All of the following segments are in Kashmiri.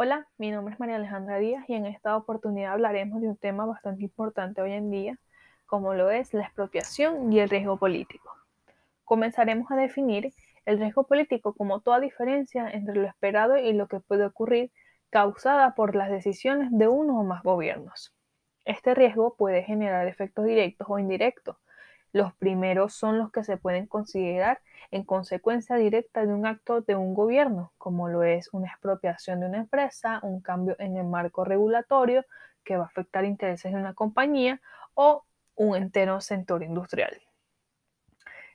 Hola, mi nombre es María Alejandra Díaz y en esta oportunidad hablaremos de un tema bastante importante hoy en día, como lo es la expropiación y el riesgo político. Comenzaremos a definir el riesgo político como toda diferencia entre lo esperado y lo que puede ocurrir causada por las decisiones de uno o más gobiernos. Este riesgo puede generar efectos directos o indirectos. Los primeros son los que se pueden considerar en consecuencia directa de un acto de un gobierno, como lo es una expropiación de una empresa, un cambio en el marco regulatorio que va a afectar intereses de una compañía o un entero sector industrial.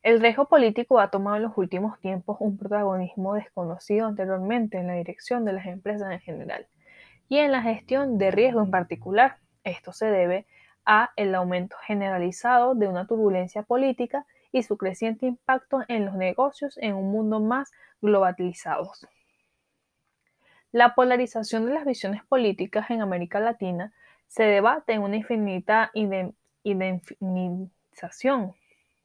El riesgo político ha tomado en los últimos tiempos un protagonismo desconocido anteriormente en la dirección de las empresas en general y en la gestión de riesgo en particular. Esto se debe a el aumento generalizado de una turbulencia política y su creciente impacto en los negocios en un mundo más globalizado. La polarización de las visiones políticas en América Latina se debate en una infinita indemnización,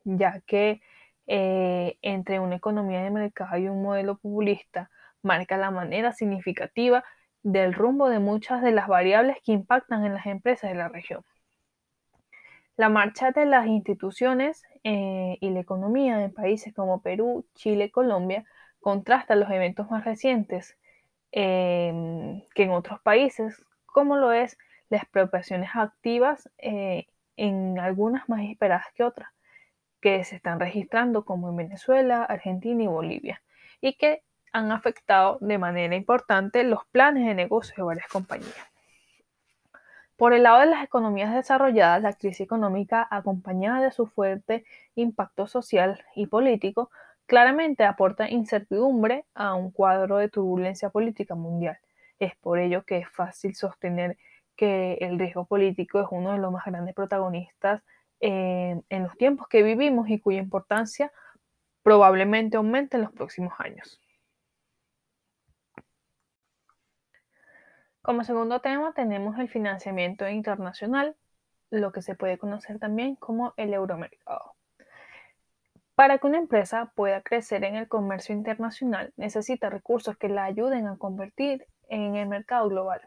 ya que eh, entre una economía de mercado y un modelo populista marca la manera significativa del rumbo de muchas de las variables que impactan en las empresas de la región. La marcha de las instituciones eh, y la economía en países como Perú, Chile, y Colombia contrasta los eventos más recientes em, que en otros países, como lo es las expropiaciones activas eh, en algunas más esperadas que otras, que se están registrando como en Venezuela, Argentina y Bolivia, y que han afectado de manera importante los planes de negocio de varias compañías. Por el lado de las economías desarrolladas, la crisis económica, acompañada de su fuerte impacto social y político, claramente aporta incertidumbre a un cuadro de turbulencia política mundial. Es por ello que es fácil sostener que el riesgo político es uno de los más grandes protagonistas en los tiempos que vivimos y cuya importancia probablemente aumente en los próximos años. Como segundo tema tenemos el financiamiento internacional, lo que se puede conocer también como el euromercado. Para que una empresa pueda crecer en el comercio internacional, necesita recursos que la ayuden a convertir en el mercado global.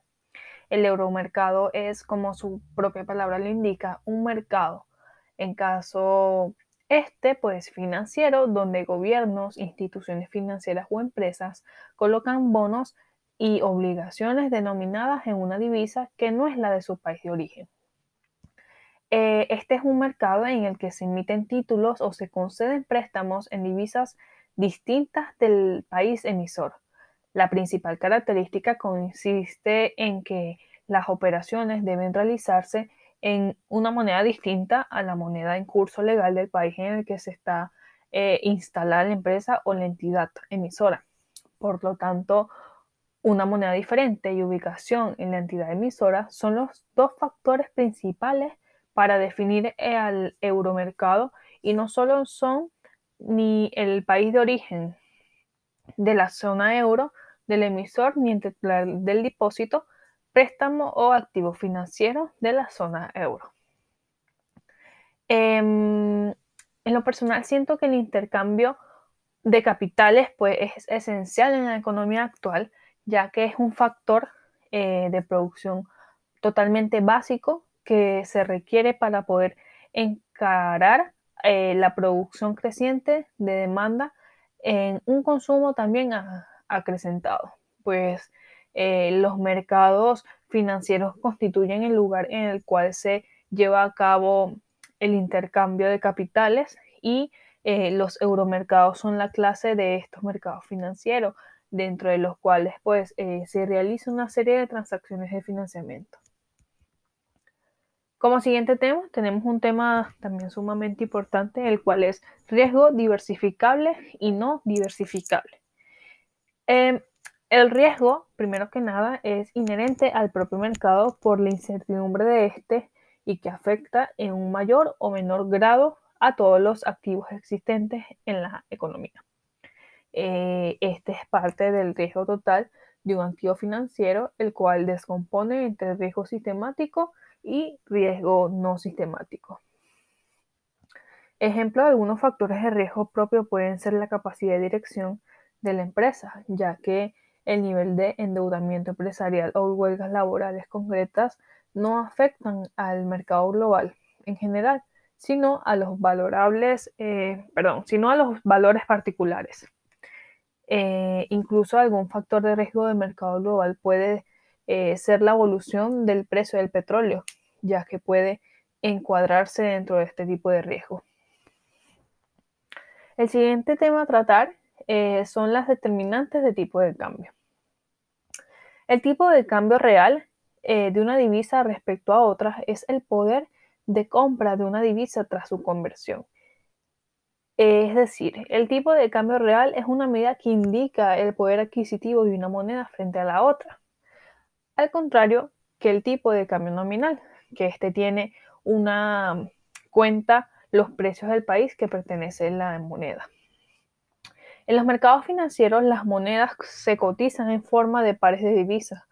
El euromercado es, como su propia palabra lo indica, un mercado. En caso este, pues financiero, donde gobiernos, instituciones financieras o empresas colocan bonos y obligaciones denominadas en una divisa que no es la de su país de origen. Eh, este es un mercado en el que se emiten títulos o se conceden préstamos en divisas distintas del país emisor. La principal característica consiste en que las operaciones deben realizarse en una moneda distinta a la moneda en curso legal del país en el que se está eh, instalada la empresa o la entidad emisora. Por lo tanto, una moneda diferente y ubicación en la entidad emisora son los dos factores principales para definir el euromercado y no solo son ni el país de origen de la zona euro del emisor ni el titular del depósito, préstamo o activo financiero de la zona euro. Em, en lo personal siento que el intercambio de capitales pues, es esencial en la economía actual ya que es un factor eh, de producción totalmente básico que se requiere para poder encarar eh, la producción creciente de demanda en un consumo también acrecentado, pues eh, los mercados financieros constituyen el lugar en el cual se lleva a cabo el intercambio de capitales y los euromercados son la clase de estos mercados financieros dentro de los cuales pues, eh, se realiza una serie de transacciones de financiamiento. Como siguiente tema, tenemos un tema también sumamente importante, el cual es riesgo diversificable y no diversificable. Em, el riesgo, primero que nada, es inherente al propio mercado por la incertidumbre de este y que afecta en un mayor o menor grado a todos los activos existentes en la economía. Eh, este es parte del riesgo total de un activo financiero, el cual descompone entre riesgo sistemático y riesgo no sistemático. Ejemplo de algunos factores de riesgo propio pueden ser la capacidad de dirección de la empresa, ya que el nivel de endeudamiento empresarial o huelgas laborales concretas no afectan al mercado global en general, sino a los valorables, eh, perdón, sino a los valores particulares. Eh, incluso algún factor de riesgo del mercado global puede eh, ser la evolución del precio del petróleo, ya que puede encuadrarse dentro de este tipo de riesgo. El siguiente tema a tratar son las determinantes de tipo de cambio. El tipo de cambio real de una divisa respecto a otras es el poder de compra de una divisa tras su conversión. Es decir, el tipo de cambio real es una medida que indica el poder adquisitivo de una moneda frente a la otra. Al contrario que el tipo de cambio nominal, que éste tiene una cuenta los precios del país que pertenece a la moneda. En los mercados financieros las monedas se cotizan en forma de pares de divisas.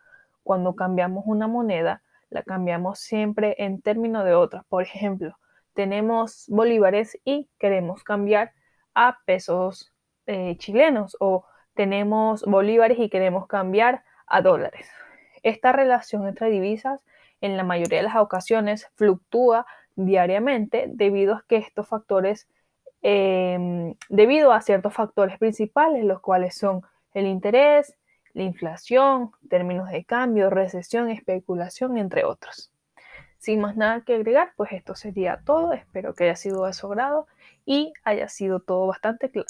Cuando cambiamos una moneda, la cambiamos siempre en términos de otras. Por ejemplo, tenemos bolívares y queremos cambiar a pesos eh, chilenos o tenemos bolívares y queremos cambiar a dólares. Esta relación entre divisas en la mayoría de las ocasiones fluctúa diariamente debido a que estos factores, em, debido a ciertos factores principales, los cuales son el interés, la inflación, términos de cambio, recesión, especulación, entre otros. Sin más nada que agregar, pues esto sería todo. Espero que haya sido de su agrado y haya sido todo bastante claro.